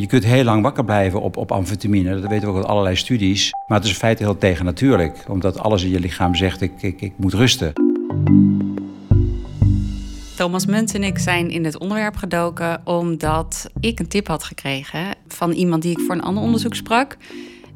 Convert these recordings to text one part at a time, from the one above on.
Je kunt heel lang wakker blijven op, op amfetamine. Dat weten we ook uit allerlei studies. Maar het is in feite heel tegennatuurlijk. Omdat alles in je lichaam zegt, ik, ik, ik moet rusten. Thomas Munt en ik zijn in het onderwerp gedoken omdat ik een tip had gekregen van iemand die ik voor een ander onderzoek sprak.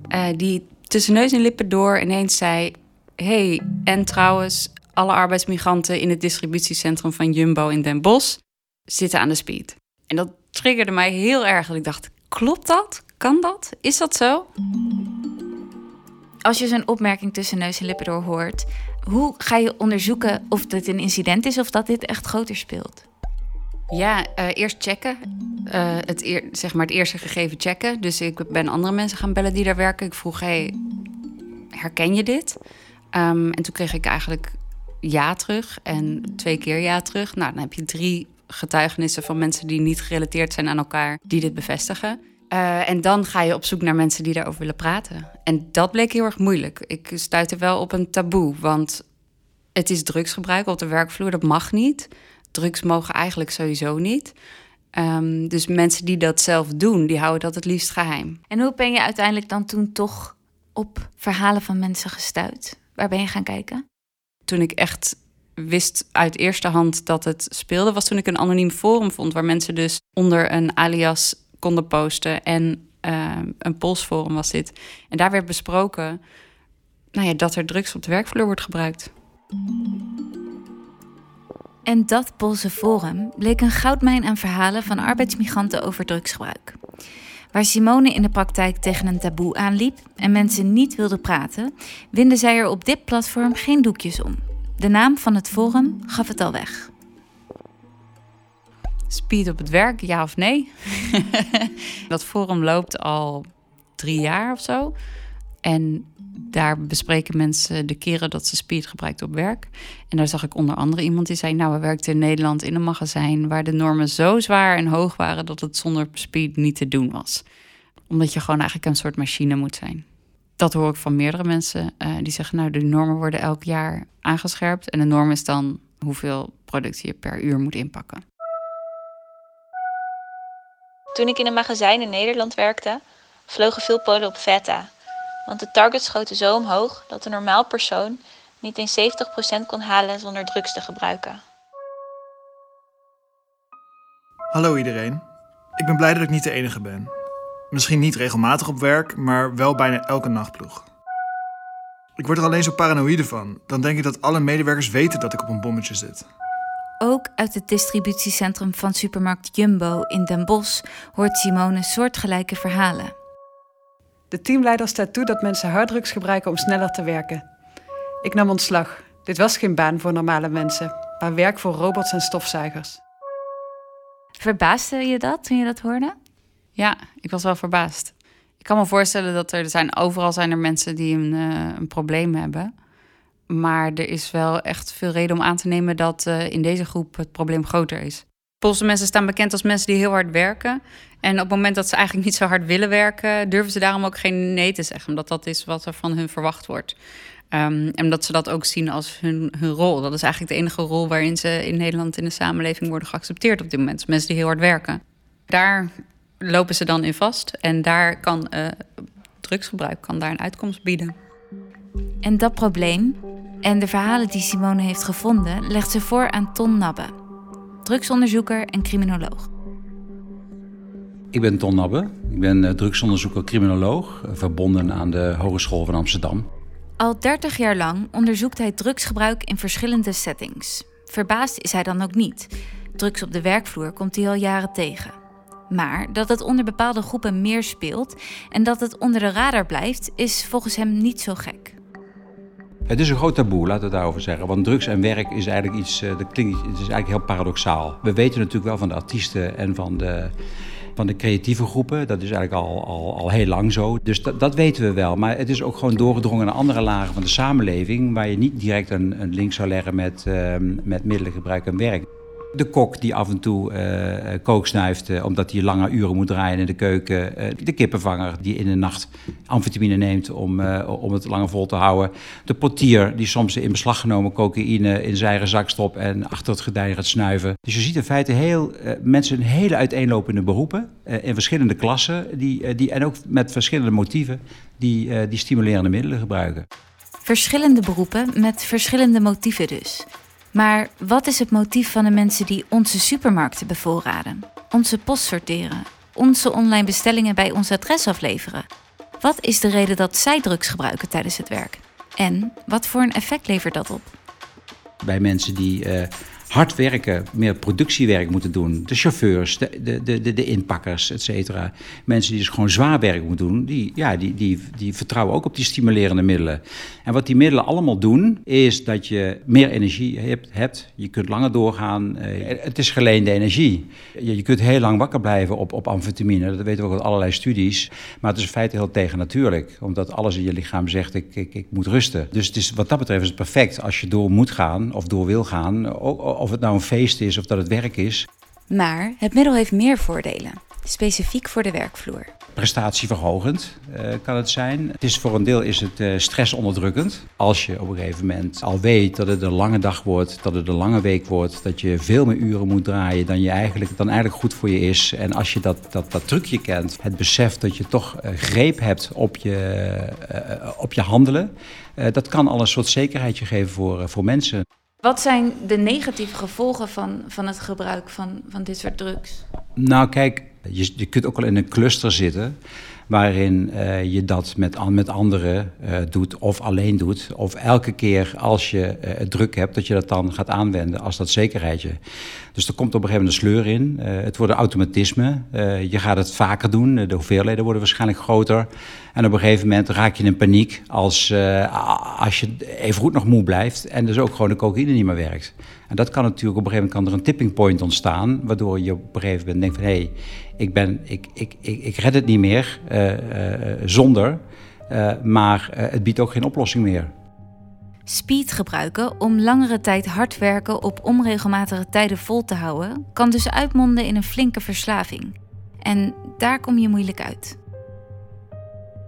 Uh, die tussen neus en lippen door ineens zei: hey, en trouwens, alle arbeidsmigranten in het distributiecentrum van Jumbo in Den Bosch zitten aan de speed. En dat triggerde mij heel erg. Dat ik dacht: klopt dat? Kan dat? Is dat zo? Als je zo'n opmerking tussen neus en lippen door hoort, hoe ga je onderzoeken of dit een incident is of dat dit echt groter speelt? Ja, uh, eerst checken. Uh, het, eer, zeg maar het eerste gegeven checken. Dus ik ben andere mensen gaan bellen die daar werken. Ik vroeg, hey, herken je dit? Um, en toen kreeg ik eigenlijk ja terug en twee keer ja terug. Nou, dan heb je drie getuigenissen van mensen die niet gerelateerd zijn aan elkaar, die dit bevestigen. Uh, en dan ga je op zoek naar mensen die daarover willen praten. En dat bleek heel erg moeilijk. Ik stuitte wel op een taboe, want het is drugsgebruik op de werkvloer, dat mag niet. Drugs mogen eigenlijk sowieso niet. Um, dus mensen die dat zelf doen, die houden dat het liefst geheim. En hoe ben je uiteindelijk dan toen toch op verhalen van mensen gestuurd? Waar ben je gaan kijken? Toen ik echt wist uit eerste hand dat het speelde, was toen ik een anoniem forum vond waar mensen dus onder een alias konden posten. En uh, een polsforum was dit. En daar werd besproken nou ja, dat er drugs op de werkvloer wordt gebruikt. En dat Poolse forum bleek een goudmijn aan verhalen van arbeidsmigranten over drugsgebruik. Waar Simone in de praktijk tegen een taboe aanliep en mensen niet wilden praten, winden zij er op dit platform geen doekjes om. De naam van het forum gaf het al weg. Speed op het werk, ja of nee? dat forum loopt al drie jaar of zo. En daar bespreken mensen de keren dat ze speed gebruikt op werk. En daar zag ik onder andere iemand die zei: Nou, we werkten in Nederland in een magazijn waar de normen zo zwaar en hoog waren dat het zonder speed niet te doen was. Omdat je gewoon eigenlijk een soort machine moet zijn. Dat hoor ik van meerdere mensen uh, die zeggen: Nou, de normen worden elk jaar aangescherpt. En de norm is dan hoeveel productie je per uur moet inpakken. Toen ik in een magazijn in Nederland werkte, vlogen veel Polen op Feta. Want de targets schoten zo omhoog dat een normaal persoon niet eens 70% kon halen zonder drugs te gebruiken. Hallo iedereen. Ik ben blij dat ik niet de enige ben. Misschien niet regelmatig op werk, maar wel bijna elke nachtploeg. Ik word er alleen zo paranoïde van. Dan denk ik dat alle medewerkers weten dat ik op een bommetje zit. Ook uit het distributiecentrum van supermarkt Jumbo in Den Bosch hoort Simone soortgelijke verhalen. De teamleider staat toe dat mensen harddrugs gebruiken om sneller te werken. Ik nam ontslag. Dit was geen baan voor normale mensen, maar werk voor robots en stofzuigers. Verbaasde je dat toen je dat hoorde? Ja, ik was wel verbaasd. Ik kan me voorstellen dat er, zijn overal zijn er mensen die een, uh, een probleem hebben. Maar er is wel echt veel reden om aan te nemen dat uh, in deze groep het probleem groter is. Poolse mensen staan bekend als mensen die heel hard werken. En op het moment dat ze eigenlijk niet zo hard willen werken, durven ze daarom ook geen nee te zeggen. Omdat dat is wat er van hun verwacht wordt. Um, en dat ze dat ook zien als hun, hun rol. Dat is eigenlijk de enige rol waarin ze in Nederland in de samenleving worden geaccepteerd op dit moment. Mensen die heel hard werken. Daar lopen ze dan in vast. En daar kan uh, drugsgebruik kan daar een uitkomst bieden. En dat probleem en de verhalen die Simone heeft gevonden, legt ze voor aan Ton Nabbe, drugsonderzoeker en criminoloog. Ik ben Ton Nabbe. Ik ben uh, drugsonderzoeker criminoloog, uh, verbonden aan de Hogeschool van Amsterdam. Al 30 jaar lang onderzoekt hij drugsgebruik in verschillende settings. Verbaasd is hij dan ook niet. Drugs op de werkvloer komt hij al jaren tegen. Maar dat het onder bepaalde groepen meer speelt en dat het onder de radar blijft, is volgens hem niet zo gek. Het is een groot taboe, laten we het daarover zeggen. Want drugs en werk is eigenlijk iets, dat klinkt, het is eigenlijk heel paradoxaal. We weten natuurlijk wel van de artiesten en van de van de creatieve groepen. Dat is eigenlijk al, al, al heel lang zo. Dus dat, dat weten we wel. Maar het is ook gewoon doorgedrongen naar andere lagen van de samenleving... waar je niet direct een, een link zou leggen met, uh, met middelengebruik en werk. De kok die af en toe uh, kook snuift uh, omdat hij lange uren moet draaien in de keuken. De kippenvanger die in de nacht amfetamine neemt om, om het langer vol te houden. De portier die soms in beslag genomen cocaïne in zijn zak stopt en achter het gordijn gaat snuiven. Dus je ziet in feite heel, mensen in hele uiteenlopende beroepen in verschillende klassen die, die, en ook met verschillende motieven die, die stimulerende middelen gebruiken. Verschillende beroepen met verschillende motieven dus. Maar wat is het motief van de mensen die onze supermarkten bevoorraden, onze post sorteren, onze online bestellingen bij ons adres afleveren? Wat is de reden dat zij drugs gebruiken tijdens het werk? En wat voor een effect levert dat op? Bij mensen die uh, hard werken, meer productiewerk moeten doen. De chauffeurs, de, de, de, de inpakkers, et cetera. Mensen die dus gewoon zwaar werk moeten doen, die, ja, die, die, die vertrouwen ook op die stimulerende middelen. En wat die middelen allemaal doen, is dat je meer energie hebt. hebt. Je kunt langer doorgaan. Het is geleende energie. Je, je kunt heel lang wakker blijven op, op amfetamine. Dat weten we ook uit allerlei studies. Maar het is in feite heel tegennatuurlijk. Omdat alles in je lichaam zegt, ik, ik, ik moet rusten. Dus het is, wat dat betreft is het perfect als je door moet gaan of door wil gaan of het nou een feest is of dat het werk is. Maar het middel heeft meer voordelen, specifiek voor de werkvloer. Prestatieverhogend uh, kan het zijn. Het is voor een deel is het uh, stressonderdrukkend. Als je op een gegeven moment al weet dat het een lange dag wordt, dat het een lange week wordt, dat je veel meer uren moet draaien dan, je eigenlijk, dan eigenlijk goed voor je is. En als je dat, dat, dat trucje kent, het besef dat je toch uh, greep hebt op je, op je handelen, dat kan al een soort zekerheidje geven voor, voor mensen. Wat zijn de negatieve gevolgen van, van het gebruik van, van dit soort drugs? Nou, kijk, je, je kunt ook wel in een cluster zitten waarin uh, je dat met, met anderen uh, doet of alleen doet. Of elke keer als je het druk hebt, dat je dat dan gaat aanwenden als dat zekerheidje. Dus er komt op een gegeven moment een sleur in. het wordt een automatisme. je gaat het vaker doen. De hoeveelheden worden waarschijnlijk groter. En op een gegeven moment raak je in paniek als, als je even goed nog moe blijft. En dus ook gewoon de cocaïne niet meer werkt. En dat kan natuurlijk op een gegeven moment kan er een tipping point ontstaan. Waardoor je op een gegeven moment denkt van hé, hey, ik, ben, ik, ik, ik, ik red het niet meer zonder. Maar het biedt ook geen oplossing meer. Speed gebruiken om langere tijd hard werken op onregelmatige tijden vol te houden, kan dus uitmonden in een flinke verslaving. En daar kom je moeilijk uit.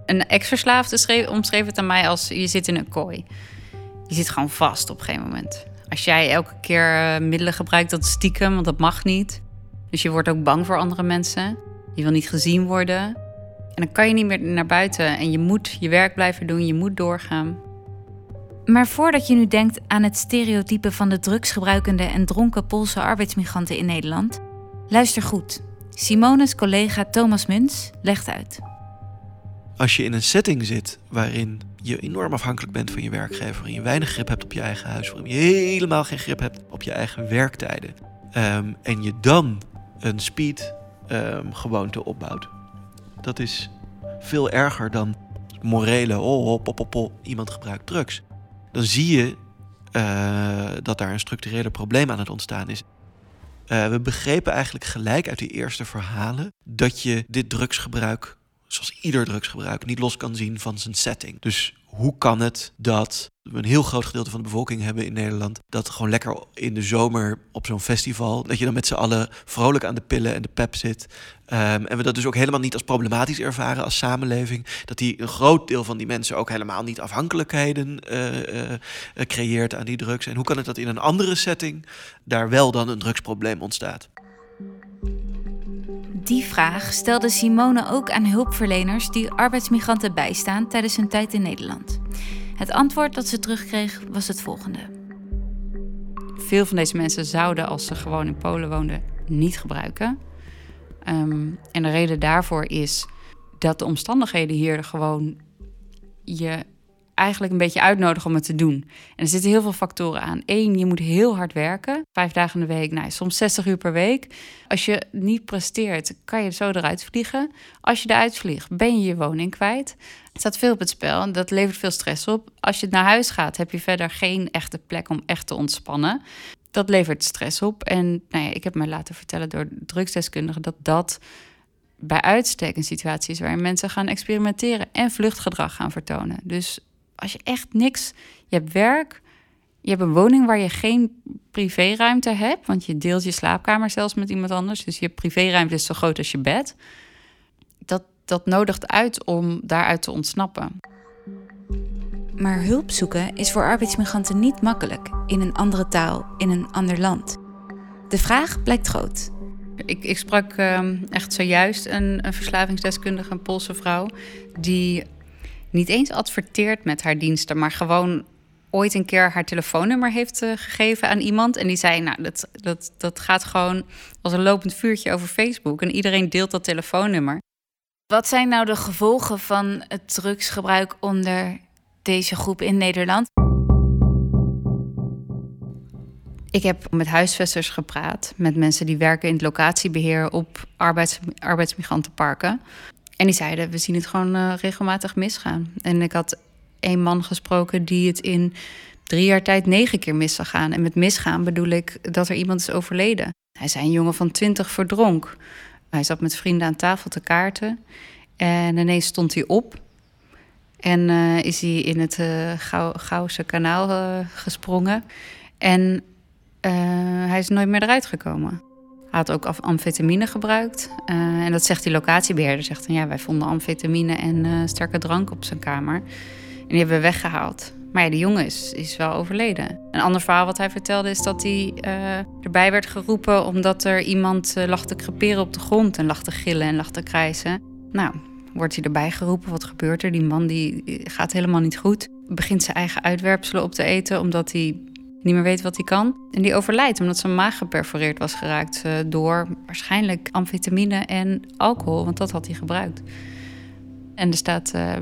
Een ex-verslaafde omschreef het aan mij als je zit in een kooi. Je zit gewoon vast op een gegeven moment. Als jij elke keer middelen gebruikt, dat stiekem, want dat mag niet. Dus je wordt ook bang voor andere mensen. Je wil niet gezien worden. En dan kan je niet meer naar buiten en je moet je werk blijven doen, je moet doorgaan. Maar voordat je nu denkt aan het stereotype van de drugsgebruikende en dronken Poolse arbeidsmigranten in Nederland, luister goed. Simone's collega Thomas Muns legt uit. Als je in een setting zit waarin je enorm afhankelijk bent van je werkgever, waarin je weinig grip hebt op je eigen huis, waarin je helemaal geen grip hebt op je eigen werktijden, um, en je dan een speed um, gewoonte opbouwt. Dat is veel erger dan morele, oh, oh, pop, pop, pop, iemand gebruikt drugs. Dan zie je uh, dat daar een structurele probleem aan het ontstaan is. Uh, we begrepen eigenlijk gelijk uit die eerste verhalen dat je dit drugsgebruik, zoals ieder drugsgebruik, niet los kan zien van zijn setting. Dus hoe kan het dat we een heel groot gedeelte van de bevolking hebben in Nederland. Dat gewoon lekker in de zomer op zo'n festival. Dat je dan met z'n allen vrolijk aan de pillen en de pep zit. Um, en we dat dus ook helemaal niet als problematisch ervaren als samenleving. Dat die een groot deel van die mensen ook helemaal niet afhankelijkheden uh, uh, creëert aan die drugs. En hoe kan het dat in een andere setting daar wel dan een drugsprobleem ontstaat? Die vraag stelde Simone ook aan hulpverleners die arbeidsmigranten bijstaan tijdens hun tijd in Nederland. Het antwoord dat ze terugkreeg was het volgende. Veel van deze mensen zouden, als ze gewoon in Polen woonden, niet gebruiken. Um, en de reden daarvoor is dat de omstandigheden hier gewoon je eigenlijk een beetje uitnodigen om het te doen. En er zitten heel veel factoren aan. Eén, je moet heel hard werken. Vijf dagen in de week, nou, soms 60 uur per week. Als je niet presteert, kan je zo eruit vliegen. Als je eruit vliegt, ben je je woning kwijt. Het staat veel op het spel en dat levert veel stress op. Als je naar huis gaat, heb je verder geen echte plek om echt te ontspannen. Dat levert stress op. En nou ja, ik heb mij laten vertellen door drugsdeskundigen dat dat bij uitstek een situatie is waarin mensen gaan experimenteren en vluchtgedrag gaan vertonen. Dus als je echt niks, je hebt werk, je hebt een woning waar je geen privéruimte hebt, want je deelt je slaapkamer zelfs met iemand anders. Dus je privéruimte is zo groot als je bed. Dat, dat nodigt uit om daaruit te ontsnappen. Maar hulp zoeken is voor arbeidsmigranten niet makkelijk in een andere taal, in een ander land. De vraag blijkt groot. Ik, ik sprak ehm, echt zojuist een, een verslavingsdeskundige, een Poolse vrouw, die niet eens adverteert met haar diensten, maar gewoon ooit een keer haar telefoonnummer heeft uh, gegeven aan iemand. En die zei, nou, dat, dat, dat gaat gewoon als een lopend vuurtje over Facebook. En iedereen deelt dat telefoonnummer. Wat zijn nou de gevolgen van het drugsgebruik onder deze groep in Nederland? Ik heb met huisvesters gepraat, met mensen die werken in het locatiebeheer op arbeids, arbeidsmigrantenparken. En die zeiden, we zien het gewoon uh, regelmatig misgaan. En ik had een man gesproken die het in drie jaar tijd negen keer mis zag gaan. En met misgaan bedoel ik dat er iemand is overleden. Hij zei een jongen van twintig verdronk. Hij zat met vrienden aan tafel te kaarten. En ineens stond hij op. En uh, is hij in het uh, Gouwse kanaal gesprongen. En hij is nooit meer eruit gekomen. Hij had ook amfetamine gebruikt. en dat zegt die locatiebeheerder. Zegt dan, ja, wij vonden amfetamine en sterke drank op zijn kamer. En die hebben we weggehaald. Maar ja, die jongen is, is wel overleden. Een ander verhaal wat hij vertelde is dat hij erbij werd geroepen... omdat er iemand lag te creperen op de grond en lag te gillen en lag te krijsen. Nou, wordt hij erbij geroepen. Wat gebeurt er? Die man die gaat helemaal niet goed. Begint zijn eigen uitwerpselen op te eten omdat hij niet meer weet wat hij kan. En die overlijdt omdat zijn maag geperforeerd was geraakt uh, door waarschijnlijk amfetamine en alcohol, want dat had hij gebruikt. En er staat, uh,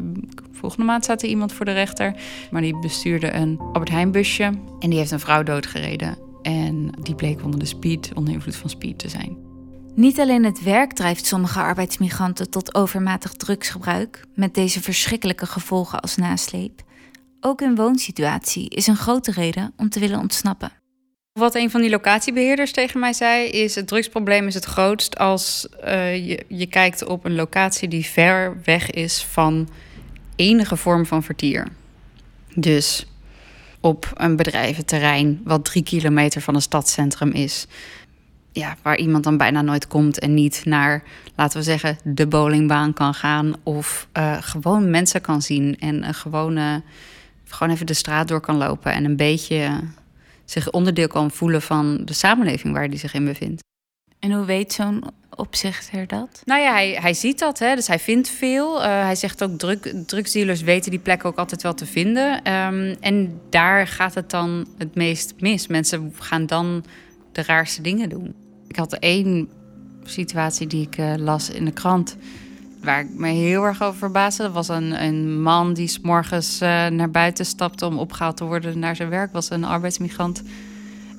volgende maand staat er iemand voor de rechter, maar die bestuurde een Albert Heijn busje en die heeft een vrouw doodgereden. En die bleek onder de speed, onder invloed van speed te zijn. Niet alleen het werk drijft sommige arbeidsmigranten tot overmatig drugsgebruik, met deze verschrikkelijke gevolgen als nasleep. Ook hun woonsituatie is een grote reden om te willen ontsnappen. Wat een van die locatiebeheerders tegen mij zei, is het drugsprobleem is het grootst als uh, je, je kijkt op een locatie die ver weg is van enige vorm van vertier. Dus op een bedrijventerrein wat drie kilometer van een stadscentrum is ja, waar iemand dan bijna nooit komt en niet naar, laten we zeggen, de bowlingbaan kan gaan. Of uh, gewoon mensen kan zien en uh, gewone, gewoon even de straat door kan lopen en een beetje zich onderdeel kan voelen van de samenleving waar hij zich in bevindt. En hoe weet zo'n opzichter dat? Nou ja, hij, hij ziet dat, hè, dus hij vindt veel. Uh, hij zegt ook, drug, drugsdealers weten die plek ook altijd wel te vinden. Um, en daar gaat het dan het meest mis. Mensen gaan dan de raarste dingen doen. Ik had één situatie die ik uh, las in de krant. Waar ik me heel erg over verbaasde. Dat was een, een man die s morgens uh, naar buiten stapte om opgehaald te worden naar zijn werk. Was een arbeidsmigrant.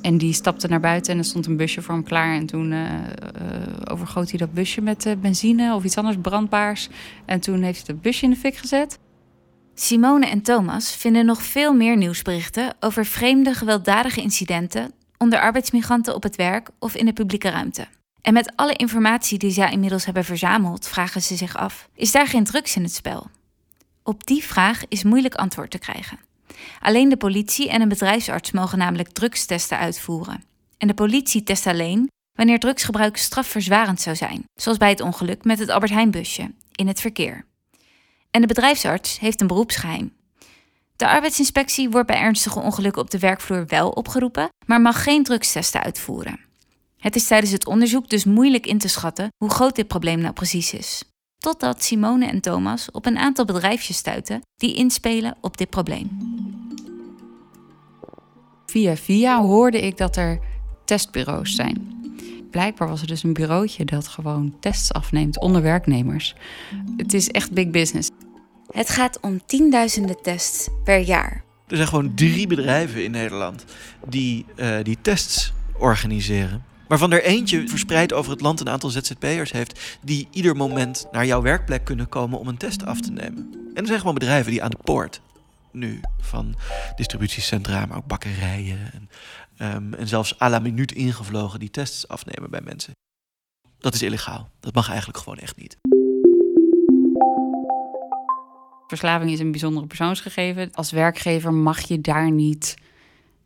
En die stapte naar buiten en er stond een busje voor hem klaar. En toen uh, overgoot hij dat busje met benzine of iets anders brandbaars. En toen heeft hij dat busje in de fik gezet. Simone en Thomas vinden nog veel meer nieuwsberichten over vreemde gewelddadige incidenten onder arbeidsmigranten op het werk of in de publieke ruimte. En met alle informatie die zij inmiddels hebben verzameld, vragen ze zich af: is daar geen drugs in het spel? Op die vraag is moeilijk antwoord te krijgen. Alleen de politie en een bedrijfsarts mogen namelijk drugstesten uitvoeren. En de politie test alleen wanneer drugsgebruik strafverzwarend zou zijn, zoals bij het ongeluk met het Albert Heijn-busje in het verkeer. En de bedrijfsarts heeft een beroepsgeheim. De arbeidsinspectie wordt bij ernstige ongelukken op de werkvloer wel opgeroepen, maar mag geen drugstesten uitvoeren. Het is tijdens het onderzoek dus moeilijk in te schatten hoe groot dit probleem nou precies is. Totdat Simone en Thomas op een aantal bedrijfjes stuiten die inspelen op dit probleem. Via via hoorde ik dat er testbureaus zijn. Blijkbaar was er dus een bureautje dat gewoon tests afneemt onder werknemers. Het is echt big business. Het gaat om tienduizenden tests per jaar. Er zijn gewoon drie bedrijven in Nederland die uh, die tests organiseren. Waarvan er eentje verspreid over het land een aantal ZZP'ers heeft... die ieder moment naar jouw werkplek kunnen komen om een test af te nemen. En er zijn gewoon bedrijven die aan de poort nu van distributiecentra, maar ook bakkerijen... en, um, en zelfs à la minuut ingevlogen die tests afnemen bij mensen. Dat is illegaal. Dat mag eigenlijk gewoon echt niet. Verslaving is een bijzondere persoonsgegeven. Als werkgever mag je daar niet.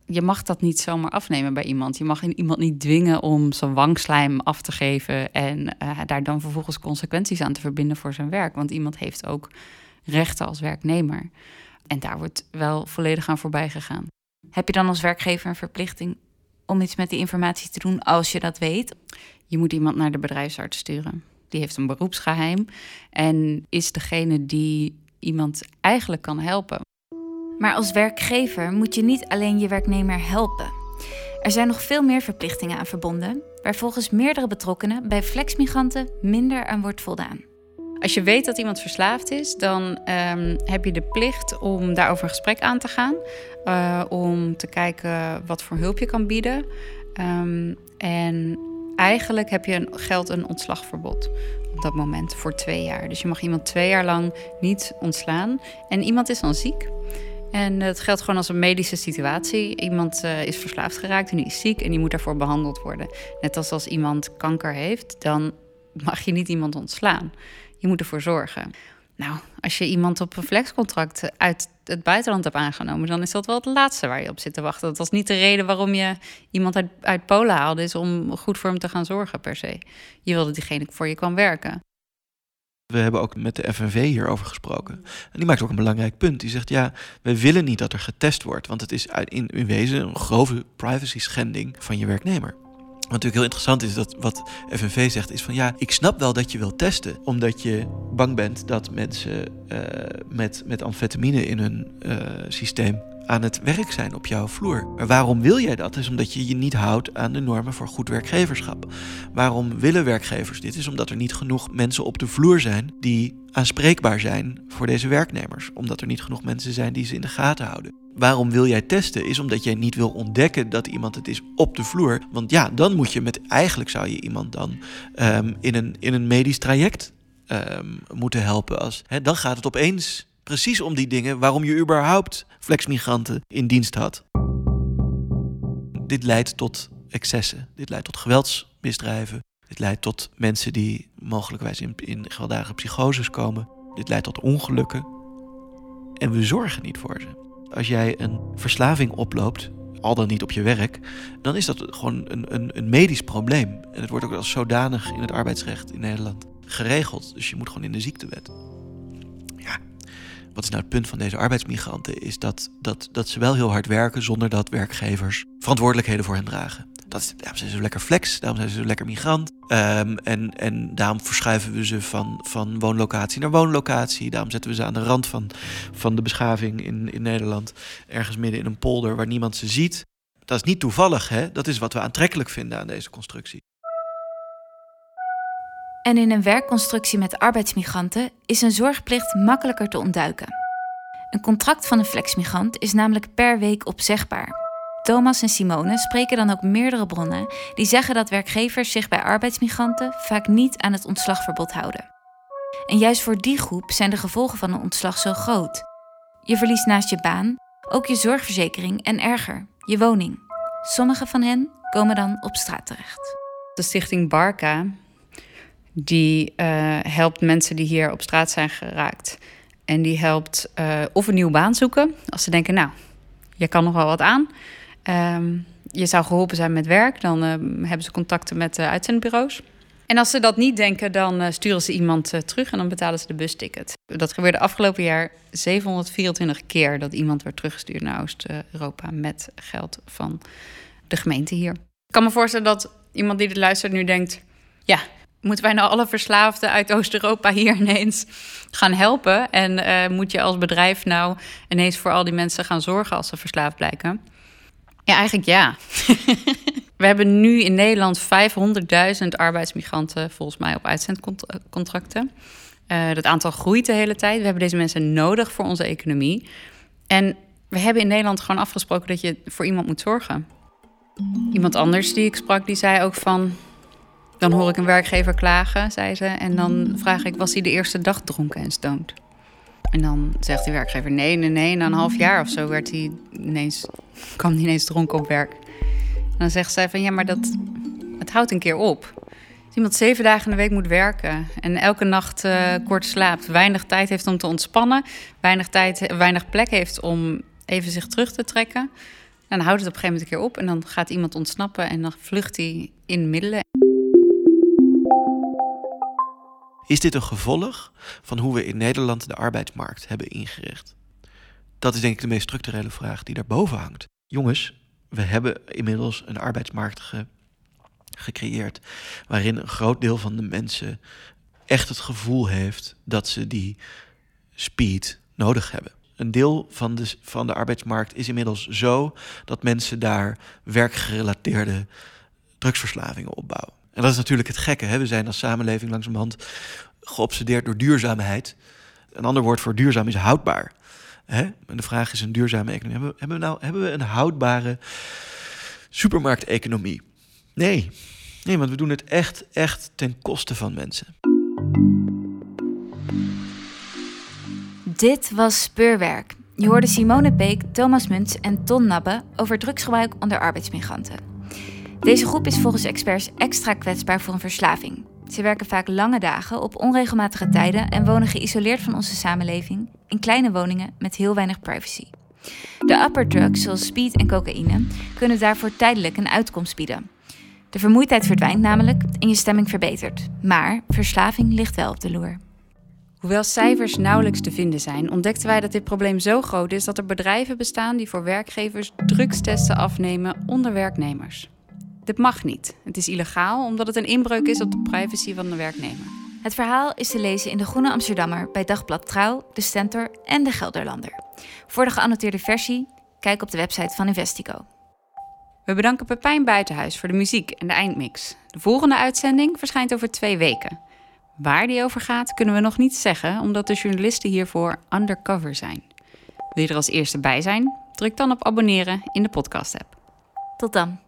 Je mag dat niet zomaar afnemen bij iemand. Je mag iemand niet dwingen om zijn wangslijm af te geven en uh, daar dan vervolgens consequenties aan te verbinden voor zijn werk. Want iemand heeft ook rechten als werknemer. En daar wordt wel volledig aan voorbij gegaan. Heb je dan als werkgever een verplichting om iets met die informatie te doen als je dat weet? Je moet iemand naar de bedrijfsarts sturen. Die heeft een beroepsgeheim en is degene die iemand eigenlijk kan helpen. Maar als werkgever moet je niet alleen je werknemer helpen. Er zijn nog veel meer verplichtingen aan verbonden, waar volgens meerdere betrokkenen bij flexmigranten minder aan wordt voldaan. Als je weet dat iemand verslaafd is, dan um, heb je de plicht om daarover een gesprek aan te gaan. Uh, om te kijken wat voor hulp je kan bieden. Um, en eigenlijk heb je een, geldt een ontslagverbod op dat moment voor twee jaar. Dus je mag iemand twee jaar lang niet ontslaan. En iemand is dan ziek. En het geldt gewoon als een medische situatie. Iemand uh, is verslaafd geraakt en die is ziek en die moet daarvoor behandeld worden. Net als als iemand kanker heeft, dan mag je niet iemand ontslaan. Je moet ervoor zorgen. Nou, als je iemand op een flexcontract uit het buitenland hebt aangenomen, dan is dat wel het laatste waar je op zit te wachten. Dat was niet de reden waarom je iemand uit, uit Polen haalde, is om goed voor hem te gaan zorgen per se. Je wilde diegene voor je kan werken. We hebben ook met de FNV hierover gesproken. En die maakt ook een belangrijk punt. Die zegt, ja, wij willen niet dat er getest wordt. Want het is in, wezen een grove privacy schending van je werknemer. Wat natuurlijk heel interessant is, dat wat FNV zegt, is van ja, ik snap wel dat je wilt testen. Omdat je bang bent dat mensen uh, met, met amfetamine in hun uh, systeem aan het werk zijn op jouw vloer. Maar waarom wil jij dat? is omdat je je niet houdt aan de normen voor goed werkgeverschap. Waarom willen werkgevers dit? Is omdat er niet genoeg mensen op de vloer zijn die aanspreekbaar zijn voor deze werknemers. Omdat er niet genoeg mensen zijn die ze in de gaten houden. Waarom wil jij testen? Is omdat jij niet wil ontdekken dat iemand het is op de vloer. Want ja, dan moet je met. Eigenlijk zou je iemand dan um, in, een, in een medisch traject um, moeten helpen. Als, dan gaat het opeens precies om die dingen waarom je überhaupt flexmigranten in dienst had. Dit leidt tot excessen. Dit leidt tot geweldsmisdrijven. Dit leidt tot mensen die mogelijkwijs in, in gewelddadige psychoses komen. Dit leidt tot ongelukken. En we zorgen niet voor ze. Als jij een verslaving oploopt, al dan niet op je werk, dan is dat gewoon een, een, een medisch probleem. En het wordt ook als zodanig in het arbeidsrecht in Nederland geregeld. Dus je moet gewoon in de ziektewet. Wat is nou het punt van deze arbeidsmigranten? Is dat, dat, dat ze wel heel hard werken zonder dat werkgevers verantwoordelijkheden voor hen dragen. Dat is, daarom zijn ze lekker flex, daarom zijn ze lekker migrant. Um, en, en daarom verschuiven we ze van, van woonlocatie naar woonlocatie. Daarom zetten we ze aan de rand van, van de beschaving in, in Nederland. Ergens midden in een polder waar niemand ze ziet. Dat is niet toevallig, hè? Dat is wat we aantrekkelijk vinden aan deze constructie. En in een werkconstructie met arbeidsmigranten is een zorgplicht makkelijker te ontduiken. Een contract van een flexmigrant is namelijk per week opzegbaar. Thomas en Simone spreken dan ook meerdere bronnen die zeggen dat werkgevers zich bij arbeidsmigranten vaak niet aan het ontslagverbod houden. En juist voor die groep zijn de gevolgen van een ontslag zo groot. Je verliest naast je baan ook je zorgverzekering en erger, je woning. Sommige van hen komen dan op straat terecht. De stichting Barca die uh, helpt mensen die hier op straat zijn geraakt. En die helpt uh, of een nieuwe baan zoeken. Als ze denken, nou, je kan nog wel wat aan. Um, je zou geholpen zijn met werk. Dan uh, hebben ze contacten met uh, uitzendbureaus. En als ze dat niet denken, dan sturen ze iemand terug en dan betalen ze de busticket. Dat gebeurde afgelopen jaar 724 keer dat iemand werd teruggestuurd naar Oost-Europa met geld van de gemeente hier. Ik kan me voorstellen dat iemand die dit luistert nu denkt: ja, moeten wij nou alle verslaafden uit Oost-Europa hier ineens gaan helpen? En uh, moet je als bedrijf nou ineens voor al die mensen gaan zorgen als ze verslaafd blijken? Ja, eigenlijk ja. We hebben nu in Nederland 500.000 arbeidsmigranten volgens mij op uitzendcontracten. Uh, dat aantal groeit de hele tijd. We hebben deze mensen nodig voor onze economie. En we hebben in Nederland gewoon afgesproken dat je voor iemand moet zorgen. Iemand anders die ik sprak, die zei ook van... Dan hoor ik een werkgever klagen, zei ze. En dan vraag ik, was hij de eerste dag dronken en stoned? En dan zegt die werkgever, nee, nee, nee. Na een half jaar of zo werd hij ineens, kwam hij ineens dronken op werk. En dan zegt zij van, ja, maar dat, het houdt een keer op. Als iemand zeven dagen in de week moet werken en elke nacht uh, kort slaapt, weinig tijd heeft om te ontspannen, weinig, tijd, weinig plek heeft om even zich terug te trekken, dan houdt het op een gegeven moment een keer op en dan gaat iemand ontsnappen en dan vlucht hij in middelen. Is dit een gevolg van hoe we in Nederland de arbeidsmarkt hebben ingericht? Dat is denk ik de meest structurele vraag die daarboven hangt. Jongens, we hebben inmiddels een arbeidsmarkt gecreëerd waarin een groot deel van de mensen echt het gevoel heeft dat ze die speed nodig hebben. Een deel van de, van de arbeidsmarkt is inmiddels zo dat mensen daar werkgerelateerde drugsverslavingen opbouwen. En dat is natuurlijk het gekke. Hè? We zijn als samenleving langzamerhand geobsedeerd door duurzaamheid. Een ander woord voor duurzaam is houdbaar. Hè? En de vraag is een duurzame economie. Hebben we, hebben we nou hebben we een houdbare supermarkteconomie? Nee. Nee, want we doen het echt, echt ten koste van mensen. Dit was Speurwerk. Je hoorde Simone Beek, Thomas Muntz en Ton Nabbe over drugsgebruik onder arbeidsmigranten. Deze groep is volgens experts extra kwetsbaar voor een verslaving. Ze werken vaak lange dagen op onregelmatige tijden en wonen geïsoleerd van onze samenleving in kleine woningen met heel weinig privacy. De upper drugs, zoals speed en cocaïne, kunnen daarvoor tijdelijk een uitkomst bieden. De vermoeidheid verdwijnt namelijk en je stemming verbetert. Maar verslaving ligt wel op de loer. Hoewel cijfers nauwelijks te vinden zijn, ontdekten wij dat dit probleem zo groot is dat er bedrijven bestaan die voor werkgevers drugstesten afnemen onder werknemers. Dit mag niet. Het is illegaal omdat het een inbreuk is op de privacy van de werknemer. Het verhaal is te lezen in de Groene Amsterdammer bij Dagblad Trouw, De Stentor en De Gelderlander. Voor de geannoteerde versie, kijk op de website van Investico. We bedanken Pepijn Buitenhuis voor de muziek en de eindmix. De volgende uitzending verschijnt over twee weken. Waar die over gaat, kunnen we nog niet zeggen, omdat de journalisten hiervoor undercover zijn. Wil je er als eerste bij zijn? Druk dan op abonneren in de podcast-app. Tot dan.